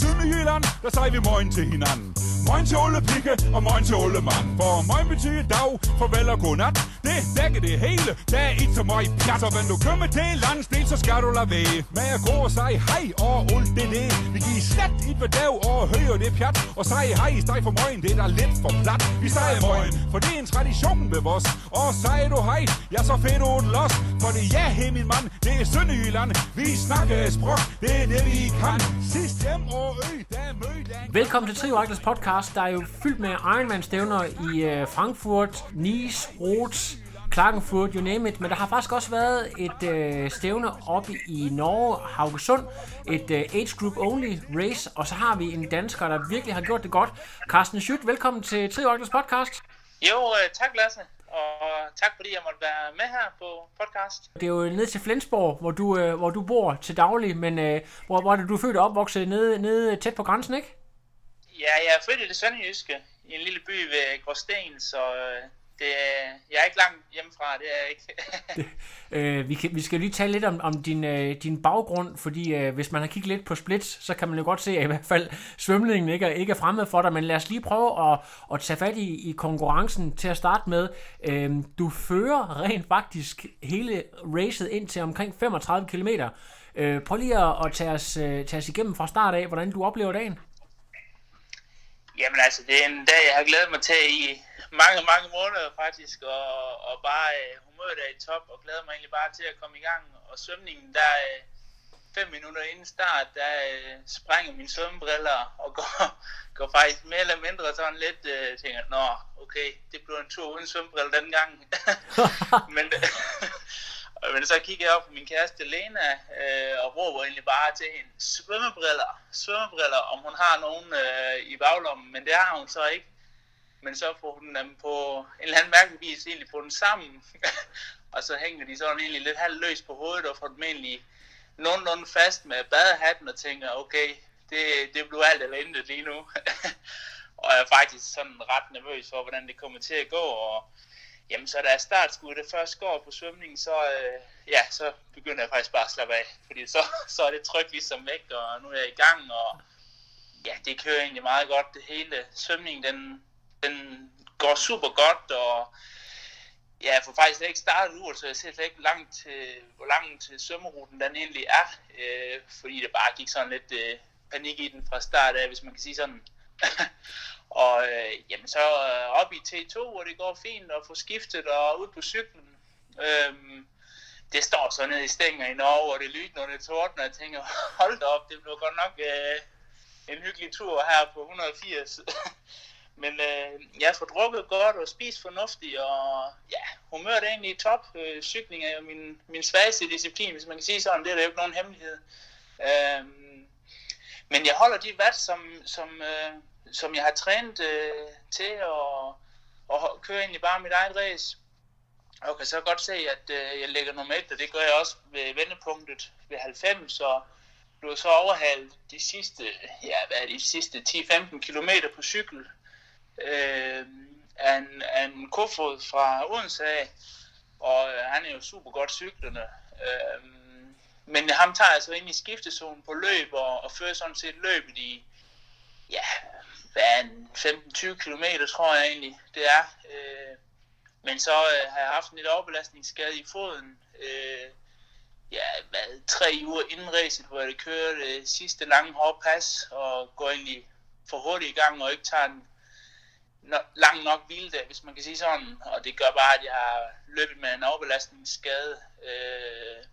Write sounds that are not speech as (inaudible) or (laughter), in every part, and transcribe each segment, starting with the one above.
Sønderjylland, der sagde vi morgen til hinanden. Morgen til Ole pikke og morgen til Ole mand. For morgen betyder dag, farvel og godnat. Det dækker det hele, der er ikke så meget pjat. Så når du kommer til landsdel, så skal du lade være med at gå og sige hej og alt det det. Vi giver slet ikke ved dag og høre det pjat. Og sige hej i stedet for morgen, det er da lidt for plat. Vi siger morgen, for det er en tradition ved os. Og siger du hej, ja så fedt du et los. For det er ja, hey min mand, det er Sønderjylland. Vi snakker sprog, det er det vi kan. Sidst hjem og ø, der er mød, der er Velkommen til Trio Agnes podcast, der er jo fyldt med Ironman-stævner i øh, Frankfurt, Nice, Rhodes, Klagenfurt, you name it. Men der har faktisk også været et øh, stævne oppe i Norge, Haugesund, et øh, age group only race, og så har vi en dansker, der virkelig har gjort det godt. Carsten Schütt, velkommen til Trio Agnes podcast. Jo, øh, tak Lasse, og tak fordi jeg måtte være med her på podcast. Det er jo ned til Flensborg, hvor du, øh, hvor du bor til daglig, men øh, hvor, hvor er det, du er født og opvokset nede, nede tæt på grænsen, ikke? Ja, jeg er født i det sønderjyske, i en lille by ved Gråsten, så øh, det, jeg er ikke langt hjemmefra, det er jeg ikke. (laughs) Øh, vi, kan, vi skal lige tale lidt om, om din, øh, din baggrund, fordi øh, hvis man har kigget lidt på splits, så kan man jo godt se, at i hvert fald svømningen ikke er, ikke er fremmed for dig, men lad os lige prøve at, at tage fat i, i konkurrencen til at starte med. Øh, du fører rent faktisk hele racet ind til omkring 35 km. Øh, prøv lige at, at tage, os, øh, tage os igennem fra start af, hvordan du oplever dagen. Jamen altså, det er en dag, jeg har glædet mig til i mange, mange måneder faktisk, og, og bare øh, humøret er i top, og glæder mig egentlig bare til at komme i gang. Og svømningen, der øh, fem minutter inden start, der øh, springer mine svømmebriller og (laughs) går, går faktisk mere eller mindre sådan lidt, øh, tænker, nå, okay, det blev en tur uden svømmebriller den gang. (laughs) men, (laughs) men så kigger jeg op på min kæreste Lena øh, og råber egentlig bare til hende, svømmebriller, svømmebriller, om hun har nogen øh, i baglommen, men det har hun så ikke. Men så får hun dem på en eller anden mærkelig vis egentlig på den sammen, (laughs) og så hænger de sådan egentlig lidt halvt løs på hovedet og får dem egentlig nogenlunde fast med badehatten og tænker, okay, det, det bliver alt eller intet lige nu. (laughs) og jeg er faktisk sådan ret nervøs for, hvordan det kommer til at gå, og Jamen, så da startskuddet først går på svømningen, så, øh, ja, så begynder jeg faktisk bare at slappe af. Fordi så, (laughs) så er det tryk ligesom væk, og nu er jeg i gang, og ja, det kører egentlig meget godt. Det hele svømningen, den, den går super godt, og ja, jeg får faktisk slet ikke startet ud, så jeg ser slet ikke langt til, hvor langt til svømmeruten den egentlig er. Øh, fordi det bare gik sådan lidt øh, panik i den fra start af, hvis man kan sige sådan. (laughs) og øh, jamen så øh, op i T2, hvor det går fint at få skiftet og ud på cyklen. Øhm, det står så nede i stænger i Norge, og det lyder, når det tordner, og jeg tænker, (laughs) hold da op, det blev godt nok øh, en hyggelig tur her på 180. (laughs) Men øh, jeg får drukket godt og spist fornuftigt, og ja, humøret er egentlig i top. Øh, cykling er jo min, min svageste disciplin, hvis man kan sige sådan. Det er der jo ikke nogen hemmelighed. Øh, men jeg holder de vat, som, som, øh, som jeg har trænet øh, til at, at køre egentlig bare mit eget race. Og kan så godt se, at øh, jeg lægger nummer et, og det gør jeg også ved vendepunktet ved 90, og blev så overhalet de sidste, ja, hvad er de sidste 10-15 km på cykel øh, af, en, af en kofod fra Odense af, og øh, han er jo super godt cyklerne. Øh, men ham tager jeg så ind i skiftezonen på løb, og, og fører sådan set løbet i, ja, hvad 15-20 km, tror jeg egentlig, det er. Øh, men så øh, har jeg haft en lidt overbelastningsskade i foden, øh, ja, hvad, tre uger inden racet, hvor jeg kørte øh, sidste lange hårde pas, og går egentlig for hurtigt i gang, og ikke tager en no- lang nok hviledag, hvis man kan sige sådan. Og det gør bare, at jeg har løbet med en overbelastningsskade, øh,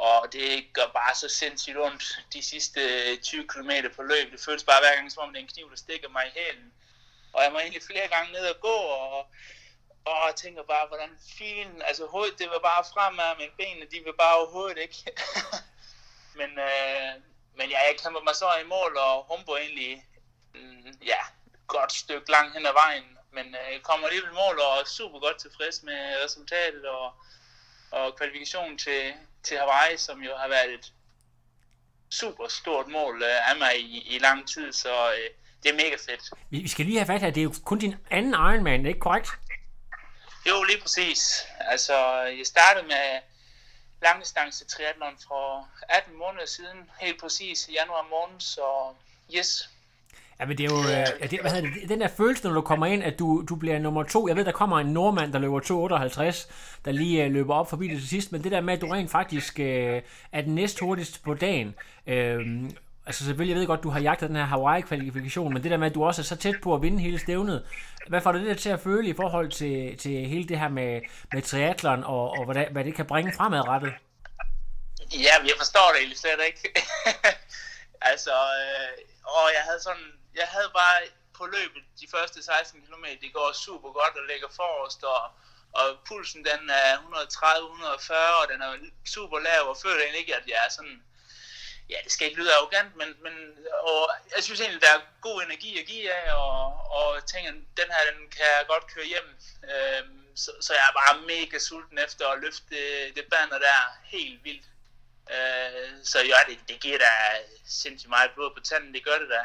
og det gør bare så sindssygt ondt de sidste 20 km på løb. Det føles bare hver gang, som om det er en kniv, der stikker mig i hælen. Og jeg må egentlig flere gange ned og gå, og, og jeg tænker bare, hvordan fint, altså hovedet, det var bare fremad, men benene, de vil bare overhovedet ikke. (laughs) men, øh, men ja, jeg kæmper mig så i mål og Humbo egentlig mm, ja, godt stykke langt hen ad vejen, men øh, kommer alligevel mål og er super godt tilfreds med resultatet og, og kvalifikationen til, til Hawaii, som jo har været et super stort mål øh, af mig i, i lang tid, så øh, det er mega fedt. Vi skal lige have fat her, det er jo kun din anden Ironman, ikke korrekt? Jo, lige præcis. Altså, jeg startede med langdistance triathlon for 18 måneder siden, helt præcis i januar måned, så yes. Ja, men det er jo, øh, ja, det, hvad hedder det, den der følelse, når du kommer ind, at du, du bliver nummer to. Jeg ved, der kommer en nordmand, der løber 2.58, der lige øh, løber op forbi det til sidst, men det der med, at du rent faktisk øh, er den næst hurtigste på dagen, øh, altså selvfølgelig, jeg ved godt, du har jagtet den her Hawaii-kvalifikation, men det der med, at du også er så tæt på at vinde hele stævnet, hvad får du det der til at føle i forhold til, til hele det her med, med triathlon, og, og hvad, hvad det kan bringe fremadrettet? Ja, jeg forstår det egentlig slet ikke. (laughs) altså, øh, og jeg havde sådan, jeg havde bare på løbet de første 16 km, det går super godt og ligger forrest, og, og pulsen den er 130-140, og den er super lav, og føler egentlig ikke, at jeg er sådan ja, det skal ikke lyde arrogant, men, men og jeg synes egentlig, der er god energi at give af, og, og tænker, den her, den kan jeg godt køre hjem. Øhm, så, så jeg er bare mega sulten efter at løfte det, det banner der helt vildt. Øh, så jo, det, det giver da sindssygt meget blod på tanden, det gør det da.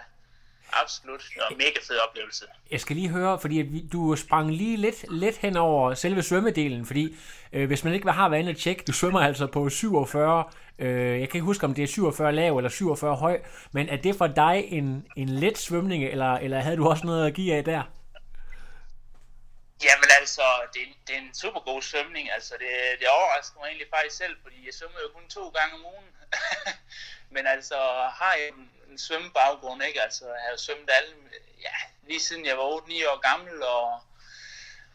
Absolut. Det var en mega fed oplevelse. Jeg skal lige høre, fordi at du sprang lige lidt, lidt hen over selve svømmedelen, fordi øh, hvis man ikke har været inde og tjekke, du svømmer altså på 47 Øh, jeg kan ikke huske, om det er 47 lav eller 47 høj, men er det for dig en, en let svømning, eller, eller havde du også noget at give af der? Jamen altså, det, det er en super god svømning. Altså, det, det overrasker mig egentlig faktisk selv, fordi jeg svømmer jo kun to gange om ugen. (laughs) Men altså, har jeg en, en svømmebaggrund, ikke? Altså, jeg har jo svømmet alle, ja, lige siden jeg var 8-9 år gammel, og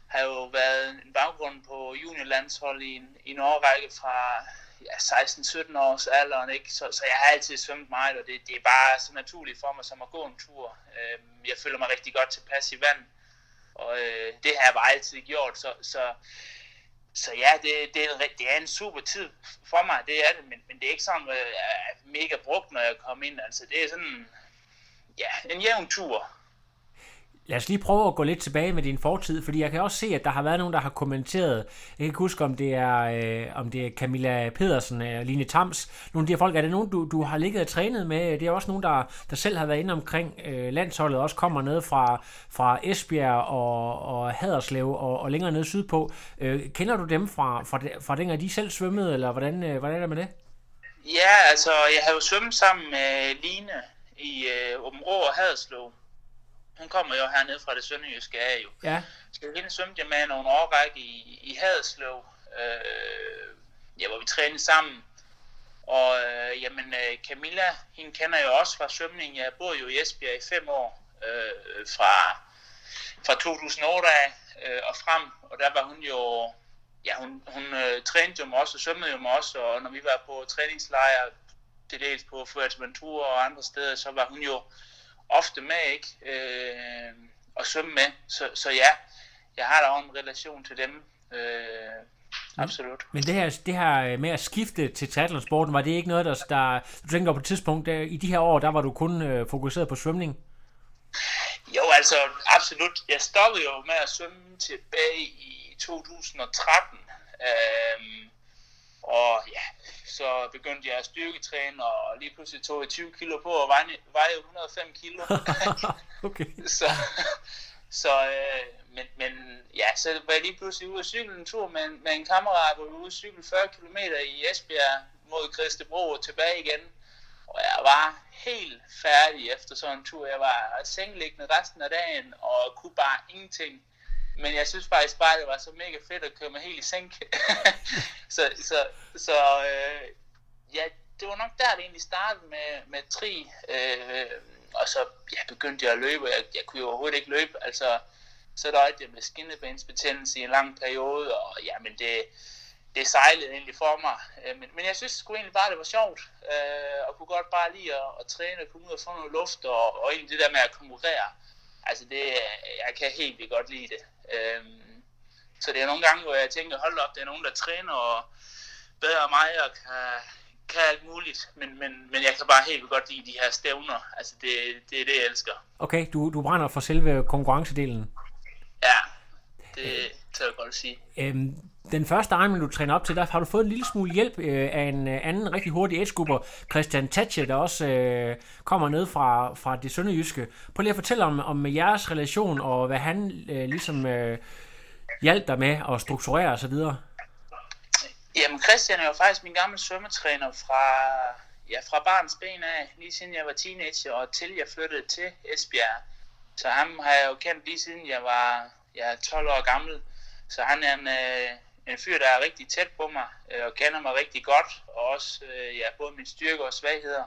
har jo været en baggrund på juniorlandshold i en, i en årrække fra ja, 16-17 års alderen, ikke? Så, så jeg har altid svømmet meget, og det, det er bare så naturligt for mig som at gå en tur. Øh, jeg føler mig rigtig godt tilpas i vand, og øh, det har jeg bare altid gjort, så, så, så ja, det, det, er, det er en super tid for mig, det er det, men, men det er ikke sådan, at jeg er mega brugt, når jeg kommer ind, altså det er sådan, ja, en jævn tur, Lad os lige prøve at gå lidt tilbage med din fortid, fordi jeg kan også se, at der har været nogen, der har kommenteret, jeg kan ikke huske, om det er, øh, om det er Camilla Pedersen eller Line Tams, nogle af de her folk, er det nogen, du, du har ligget og trænet med? Det er også nogen, der, der selv har været inde omkring øh, landsholdet, også kommer ned fra, fra Esbjerg og, og Haderslev og, og længere ned sydpå. Øh, kender du dem fra, fra, fra dengang de selv svømmede, eller hvordan, øh, hvordan er det med det? Ja, altså, jeg har jo svømmet sammen med Line i øh, Åben og Haderslev kommer jo hernede fra det sønderjyske af jo. Ja. Så hende svømte jeg med nogle årrække i, i Haderslev, øh, ja, hvor vi trænede sammen. Og øh, jamen, øh, Camilla, hende kender jeg jo også fra svømning. Jeg boede jo i Esbjerg i fem år, øh, fra, fra 2008 af øh, og frem. Og der var hun jo, ja, hun, hun øh, trænede jo mig også og svømmede jo mig også. Og når vi var på træningslejre, til dels på Fuerteventura og andre steder, så var hun jo ofte med, ikke? Øh, og svømme med. Så, så ja, jeg har da også en relation til dem. Øh, absolut. Men det her, det her med at skifte til triathlonsporten, var det ikke noget, der, der du tænker på et tidspunkt, der, i de her år, der var du kun øh, fokuseret på svømning? Jo, altså absolut. Jeg stoppede jo med at svømme tilbage i 2013. Øh, og ja, så begyndte jeg at styrketræne, og lige pludselig tog jeg 20 kilo på, og vejede 105 kilo. (laughs) okay. så, så øh, men, men ja, så var jeg lige pludselig ude at cykle en tur med, med en kammerat, hvor vi var ude at cykle 40 km i Esbjerg mod Kristebro og tilbage igen. Og jeg var helt færdig efter sådan en tur. Jeg var sengeliggende resten af dagen, og kunne bare ingenting. Men jeg synes faktisk bare, det var så mega fedt at køre mig helt i sænk. (laughs) så så, så øh, ja, det var nok der, det egentlig startede med, med tri. Øh, og så ja, begyndte jeg at løbe, jeg, jeg kunne jo overhovedet ikke løbe. Altså, så der jeg med skinnebensbetændelse i en lang periode, og jamen det, det sejlede egentlig for mig. Øh, men, men jeg synes sgu egentlig bare, det var sjovt, øh, og kunne godt bare lide at, at træne, og komme ud og få noget luft, og, og egentlig det der med at konkurrere. Altså det, jeg kan helt vildt godt lide det. Øh, så det er nogle gange, hvor jeg tænker, hold op, det er nogen, der træner og bedre mig og kan, kan alt muligt, men, men, men jeg kan bare helt godt lide de her stævner. Altså, det, det er det, jeg elsker. Okay, du, du brænder for selve konkurrencedelen. Ja, det tør jeg godt sige. Øhm, den første Ironman, du træner op til, der har du fået en lille smule hjælp øh, af en øh, anden rigtig hurtig edskubber, Christian Tatche, der også øh, kommer ned fra, fra det sønderjyske. Prøv lige at fortælle om, om jeres relation, og hvad han øh, ligesom øh, hjalp dig med at strukturere osv. Jamen, Christian er jo faktisk min gamle svømmetræner fra, ja, fra barns ben af, lige siden jeg var teenager, og til jeg flyttede til Esbjerg. Så ham har jeg jo kendt lige siden jeg var ja, 12 år gammel. Så han er en, øh, en fyr, der er rigtig tæt på mig, øh, og kender mig rigtig godt, og også øh, ja, både min styrke og svagheder.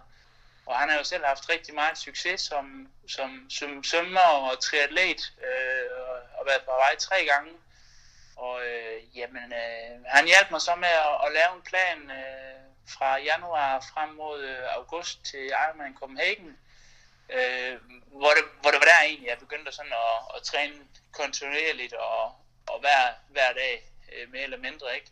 Og han har jo selv haft rigtig meget succes som, som, som svømmer og triatlet, øh, og, og været på vej tre gange. Jamen, øh, han hjalp mig så med at, at lave en plan øh, fra januar frem mod øh, august til Ironman Copenhagen, øh, hvor, det, hvor det var der egentlig, jeg begyndte sådan at, at træne kontinuerligt og, og hver, hver dag øh, mere eller mindre. ikke.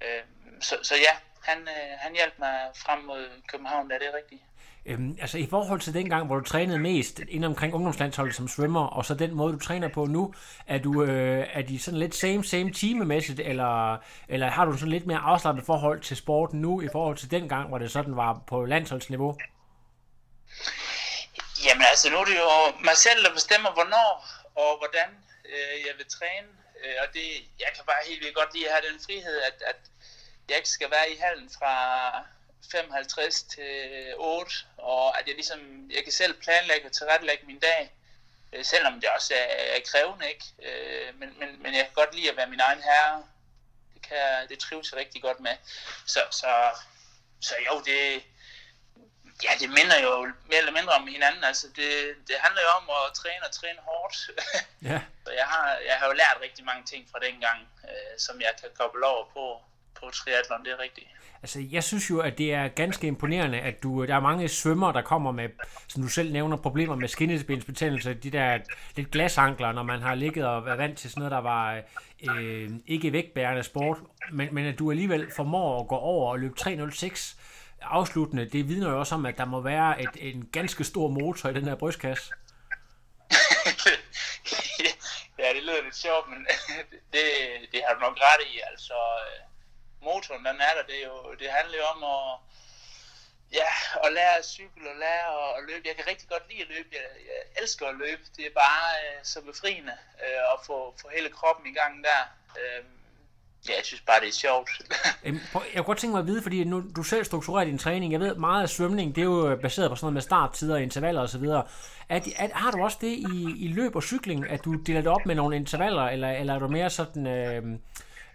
Øh, så, så ja, han, øh, han hjalp mig frem mod København, der det er rigtigt. Øhm, altså i forhold til den gang, hvor du trænede mest inden omkring ungdomslandsholdet som svømmer, og så den måde, du træner på nu, er, du, øh, er de sådan lidt same, same timemæssigt, eller, eller har du sådan lidt mere afslappet forhold til sporten nu, i forhold til den gang, hvor det sådan var på landsholdsniveau? Jamen altså, nu er det jo mig selv, der bestemmer, hvornår og hvordan øh, jeg vil træne. Øh, og det, jeg kan bare helt vildt godt lide at have den frihed, at, at jeg ikke skal være i hallen fra 55 til 8, og at jeg ligesom, jeg kan selv planlægge og tilrettelægge min dag, øh, selvom det også er, er krævende, ikke? Øh, men, men, men jeg kan godt lide at være min egen herre. Det, kan, det trives jeg rigtig godt med. Så, så, så jo, det, ja, det minder jo mere eller mindre om hinanden. Altså, det, det handler jo om at træne og træne hårdt. Ja. (laughs) så jeg har, jeg har jo lært rigtig mange ting fra den gang, øh, som jeg kan koble over på, på triathlon, det er rigtigt. Altså, jeg synes jo, at det er ganske imponerende, at du, der er mange svømmer, der kommer med, som du selv nævner, problemer med skinnebensbetændelse, de der lidt glasankler, når man har ligget og været vant til sådan noget, der var øh, ikke vægtbærende sport, men, men at du alligevel formår at gå over og løbe 3.06 afsluttende, det vidner jo også om, at der må være et, en ganske stor motor i den her brystkasse. (laughs) ja, det lyder lidt sjovt, men (laughs) det, det har du nok ret i. Altså, motoren, den er der. Det, er jo, det handler jo om at, ja, at lære at cykle og lære at løbe. Jeg kan rigtig godt lide at løbe. Jeg, jeg elsker at løbe. Det er bare øh, så befriende øh, at få, få hele kroppen i gang der. Øh, ja, jeg synes bare, det er sjovt. (laughs) jeg kunne godt tænke mig at vide, fordi nu, du selv strukturerer din træning. Jeg ved, meget af svømning, det er jo baseret på sådan noget med starttider, intervaller osv. Er, er, har du også det i, i løb og cykling, at du deler det op med nogle intervaller, eller, eller er du mere sådan... Øh,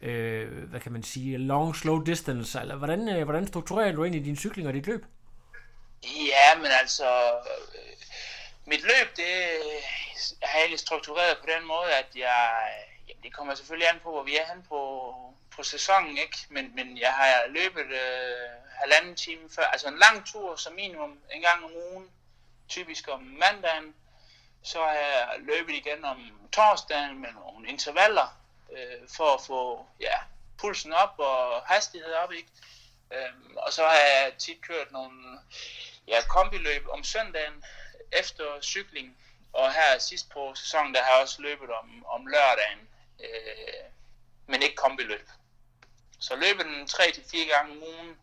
øh, hvad kan man sige, long, slow distance, eller hvordan, øh, hvordan strukturerer du egentlig din cykling og dit løb? Ja, men altså, øh, mit løb, det har jeg egentlig struktureret på den måde, at jeg, jamen det kommer selvfølgelig an på, hvor vi er hen på, på sæsonen, ikke? Men, men jeg har løbet øh, halvanden time før, altså en lang tur som minimum en gang om ugen, typisk om mandagen, så har jeg løbet igen om torsdagen med nogle intervaller, øh, for at få ja, pulsen op og hastighed op, ikke? Øhm, og så har jeg tit kørt nogle ja, kombiløb om søndagen efter cykling, og her sidst på sæsonen, der har jeg også løbet om, om lørdagen, øh, men ikke kombiløb. Så løbet den 3-4 gange om ugen,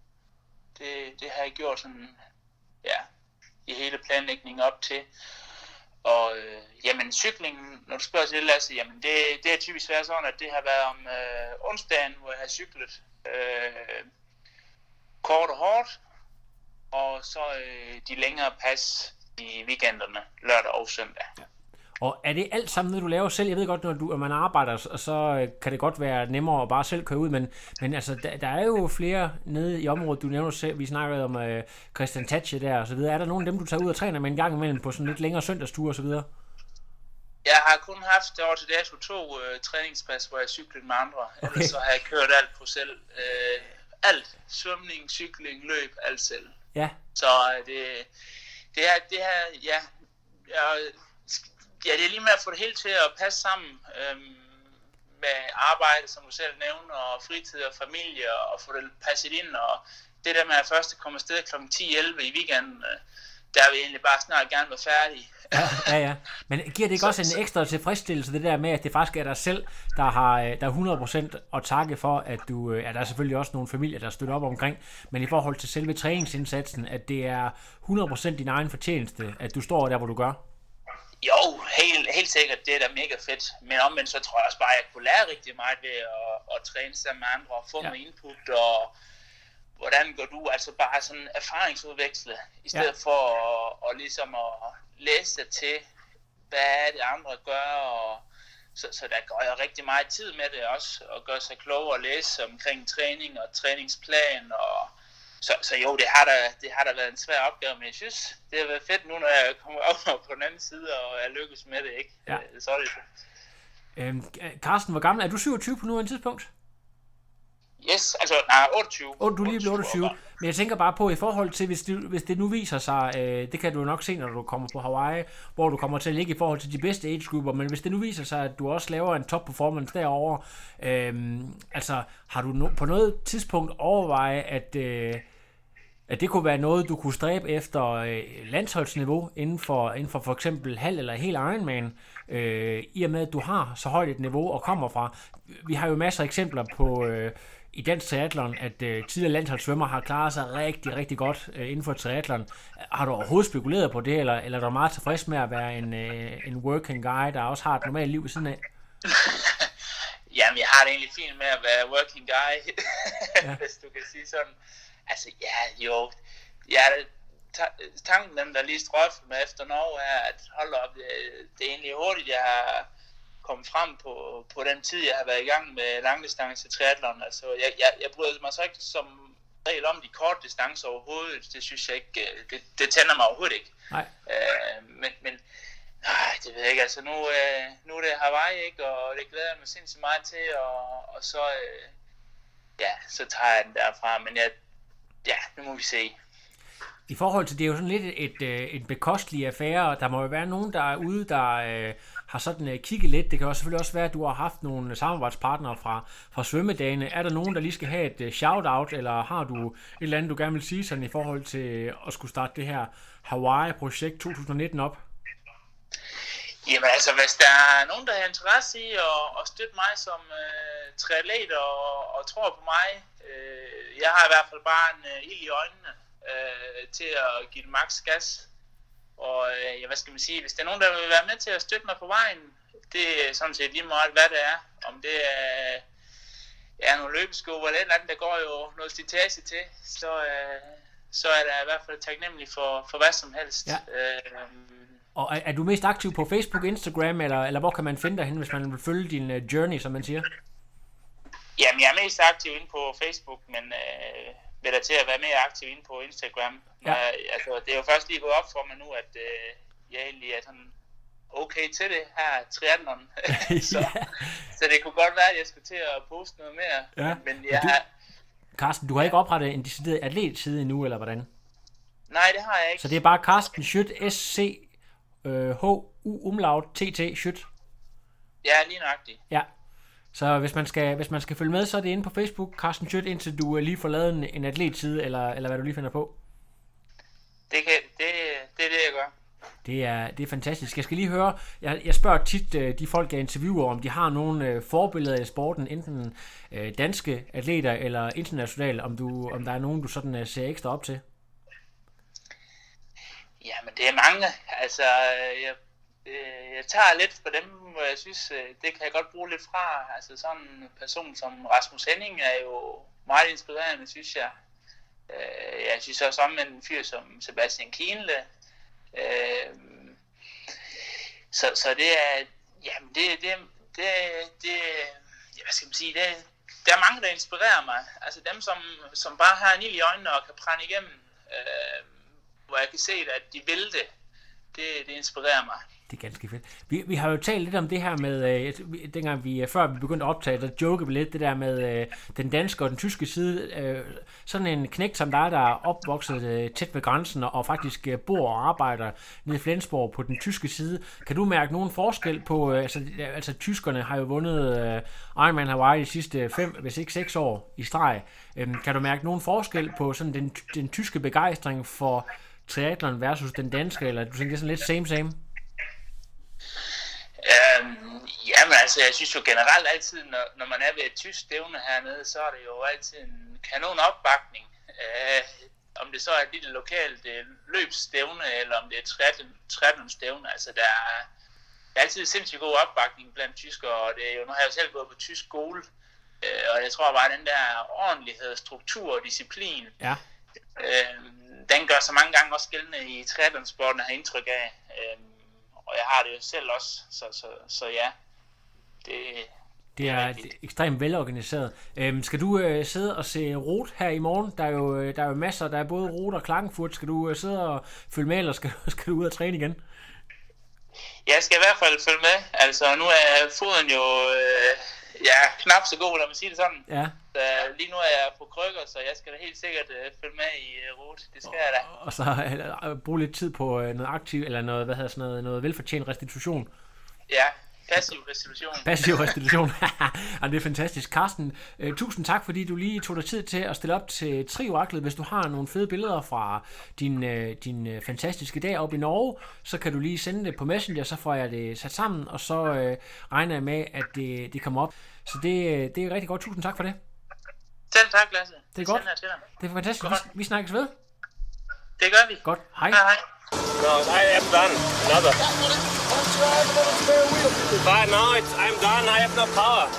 det, det har jeg gjort sådan, ja, i hele planlægningen op til. Og øh, jamen cyklingen, når du spørger til det, Lasse, jamen det, det er typisk været sådan, at det har været om øh, onsdagen, hvor jeg har cyklet øh, kort og hårdt, og så øh, de længere pas i weekenderne, lørdag og søndag. Ja. Og er det alt sammen noget, du laver selv? Jeg ved godt, når, du, når man arbejder, så, så øh, kan det godt være nemmere at bare selv køre ud, men, men altså, der, der er jo flere nede i området, du nævner selv, vi snakkede om uh, Christian Tatche der og så videre. Er der nogen af dem, du tager ud og træner med en gang imellem på sådan lidt længere søndagsture og så videre? Jeg har kun haft over til dato to uh, træningspas, hvor jeg cyklede med andre. Okay. Ellers så har jeg kørt alt på selv. Uh, alt. Svømning, cykling, løb, alt selv. Ja. Så uh, det, det er, det her, ja, jeg ja, det er lige med at få det hele til at passe sammen. Øhm, med arbejde, som du selv nævner, og fritid og familie, og få det passet ind, og det der med at først komme afsted kl. 10-11 i weekenden, øh, der vil jeg egentlig bare snart gerne være færdig. Ja, ja, ja. Men giver det ikke også en ekstra tilfredsstillelse, det der med, at det faktisk er dig selv, der har øh, der er 100% at takke for, at du, øh, ja, der er selvfølgelig også nogle familier, der støtter op omkring, men i forhold til selve træningsindsatsen, at det er 100% din egen fortjeneste, at du står der, hvor du gør? Jo, helt, helt sikkert, det er da mega fedt. Men omvendt så tror jeg også bare, at jeg kunne lære rigtig meget ved at, at træne sammen med andre og få ja. noget input og hvordan går du altså bare sådan erfaringsudveksle, i stedet ja. for at, at ligesom at læse til, hvad er det andre gør, og så, så der går jeg rigtig meget tid med det også, og gøre sig klog og læse omkring træning og træningsplan, og så, så jo, det har, da, det har da været en svær opgave, men jeg synes, det har været fedt nu, når jeg kommer op på den anden side, og jeg lykkes med det, ikke? Ja. Så er det Øhm, Carsten, hvor gammel er du? 27 på nuværende tidspunkt? Yes, altså, nej, 28. Oh, du er lige blevet 28. Men jeg tænker bare på, i forhold til, hvis det, hvis det nu viser sig, øh, det kan du nok se, når du kommer på Hawaii, hvor du kommer til at ligge i forhold til de bedste age-grupper, men hvis det nu viser sig, at du også laver en top performance derovre, øh, altså, har du no, på noget tidspunkt overvejet, at, øh, at det kunne være noget, du kunne stræbe efter øh, landsholdsniveau inden for, inden for for eksempel halv eller helt Ironman, øh, i og med, at du har så højt et niveau og kommer fra. Vi har jo masser af eksempler på... Øh, i dansk triathlon, at øh, tidligere landsholdssvømmer har klaret sig rigtig, rigtig godt øh, inden for triathlon. Har du overhovedet spekuleret på det, eller, eller er du meget tilfreds med at være en, øh, en working guy, der også har et normalt liv ved siden af? (laughs) Jamen, jeg har det egentlig fint med at være working guy, (laughs) ja. hvis du kan sige sådan. Altså, ja, jo. Ja, tanken, den der lige strøfte med efter Norge, er, at hold op, det, det er egentlig hurtigt, jeg har komme frem på, på den tid, jeg har været i gang med langdistance triathlon. Altså, jeg, jeg, jeg bryder mig så ikke som regel om de korte distancer overhovedet. Det synes jeg ikke, øh, det, det tænder mig overhovedet ikke. Nej. Øh, men, men nej, det ved jeg ikke. Altså, nu, øh, nu er det Hawaii, ikke? Og det glæder jeg mig sindssygt meget til. Og, og så, øh, ja, så tager jeg den derfra. Men jeg, ja, nu må vi se. I forhold til, det er jo sådan lidt et, et, øh, et bekostelig affære, der må jo være nogen, der er ude, der øh, har sådan uh, kigget lidt. Det kan også selvfølgelig også være, at du har haft nogle samarbejdspartnere fra, fra svømmedagene. Er der nogen, der lige skal have et uh, shout-out, eller har du et eller andet, du gerne vil sige sådan i forhold til at skulle starte det her Hawaii-projekt 2019 op? Jamen altså, hvis der er nogen, der har interesse i at, at støtte mig som uh, triatlet og, og tror på mig, uh, jeg har i hvert fald bare en uh, ild i øjnene uh, til at give det maks gas og øh, ja, hvad skal man sige, hvis der er nogen, der vil være med til at støtte mig på vejen, det er sådan set lige meget, hvad det er. Om det er ja, nogle løbesko eller et eller andet, der går jo noget slitage til, så, øh, så er der i hvert fald taknemmelig for, for hvad som helst. Ja. Øh, og er, er du mest aktiv på Facebook, Instagram, eller, eller hvor kan man finde dig hen, hvis man vil følge din uh, journey, som man siger? Jamen, jeg er mest aktiv inde på Facebook, men øh, vil da til at være mere aktiv inde på Instagram. Ja. Men, altså, det er jo først lige gået op for mig nu, at øh, jeg egentlig er sådan okay til det her triathlon. (laughs) (laughs) så, ja. så det kunne godt være, at jeg skulle til at poste noget mere. Ja. Men jeg du, Carsten, du har ikke oprettet en decideret atletside endnu, eller hvordan? Nej, det har jeg ikke. Så det er bare Carsten Schødt, S-C, øh, H, U, umlaut, T-T, Schødt? Ja, lige nøjagtigt. Ja, så hvis man skal, hvis man skal følge med, så er det inde på Facebook, Carsten Schødt, indtil du lige får lavet en, en atletside, eller, eller hvad du lige finder på. Det, kan, det, det er det, jeg gør. Det er, det er fantastisk. Jeg skal lige høre, jeg, jeg spørger tit uh, de folk, jeg interviewer, om de har nogle uh, forbilleder i sporten, enten danske atleter eller internationale, om, du, om der er nogen, du sådan ser ekstra op til. Jamen, det er mange. Altså, jeg øh, jeg tager lidt for dem, hvor jeg synes, øh, det kan jeg godt bruge lidt fra. Altså sådan en person som Rasmus Henning er jo meget inspirerende, synes jeg. Øh, jeg synes også om en fyr som Sebastian Kienle. Øh, så, så det er, jamen det, det, det, det ja, hvad skal man sige, det, der er mange, der inspirerer mig. Altså dem, som, som bare har en ild i øjnene og kan prænde igennem, øh, hvor jeg kan se, at de vil det det, det inspirerer mig. Det er ganske fedt. Vi, vi har jo talt lidt om det her med, øh, dengang vi, øh, før vi begyndte at optage, der jokede vi lidt det der med øh, den danske og den tyske side. Øh, sådan en knægt som dig, der er opvokset øh, tæt ved grænsen og, og faktisk øh, bor og arbejder nede i Flensborg på den tyske side. Kan du mærke nogen forskel på, øh, altså, altså tyskerne har jo vundet øh, Ironman Hawaii de sidste fem, hvis ikke seks år i streg. Øh, kan du mærke nogen forskel på sådan den, den tyske begejstring for triathlon versus den danske, eller du tænker det er sådan lidt same same? Øhm, jamen altså, jeg synes jo generelt altid, når, når man er ved et tysk stævne hernede, så er det jo altid en kanon opbakning. Øh, om det så er et lille lokalt øh, løbsstævne, eller om det er et triathlon-stævne, altså der er, der er altid sindssygt god opbakning blandt tyskere, og det er jo, nu har jeg jo selv gået på tysk skole, øh, og jeg tror bare, at den der ordentlighed, struktur og disciplin, ja. øh, den gør så mange gange også gældende i triathlonsporten, har indtryk af. Øh, og jeg har det jo selv også, så, så, så ja, det, det er, er ekstremt velorganiseret. Øhm, skal du øh, sidde og se Rot her i morgen? Der er jo, øh, der er jo masser, der er både Rot og Klagenfurt. Skal du øh, sidde og følge med, eller skal, (laughs) skal du ud og træne igen? Jeg skal i hvert fald følge med. Altså, nu er foden jo øh, ja, knap så god, lad mig sige det sådan. Ja. Så lige nu er jeg på krykker, så jeg skal da helt sikkert øh, følge med i øh, rute. Det skal jeg da. Og så øh, bruge lidt tid på øh, noget aktiv, eller noget, hvad hedder sådan noget, noget velfortjent restitution. Ja, passiv restitution. Passiv restitution. (laughs) ja, det er fantastisk. Carsten, øh, tusind tak, fordi du lige tog dig tid til at stille op til Trioraklet. Hvis du har nogle fede billeder fra din, øh, din øh, fantastiske dag op i Norge, så kan du lige sende det på Messenger, så får jeg det sat sammen, og så øh, regner jeg med, at det, det kommer op. Så det, det er rigtig godt. Tusind tak for det. Selv tak, Lasse. Det er godt. Det er fantastisk. Vi, vi snakkes ved. Det gør vi. Godt. Hej. Hej, hej. No, I am done. Another. But no, it's, I'm done. I have no power.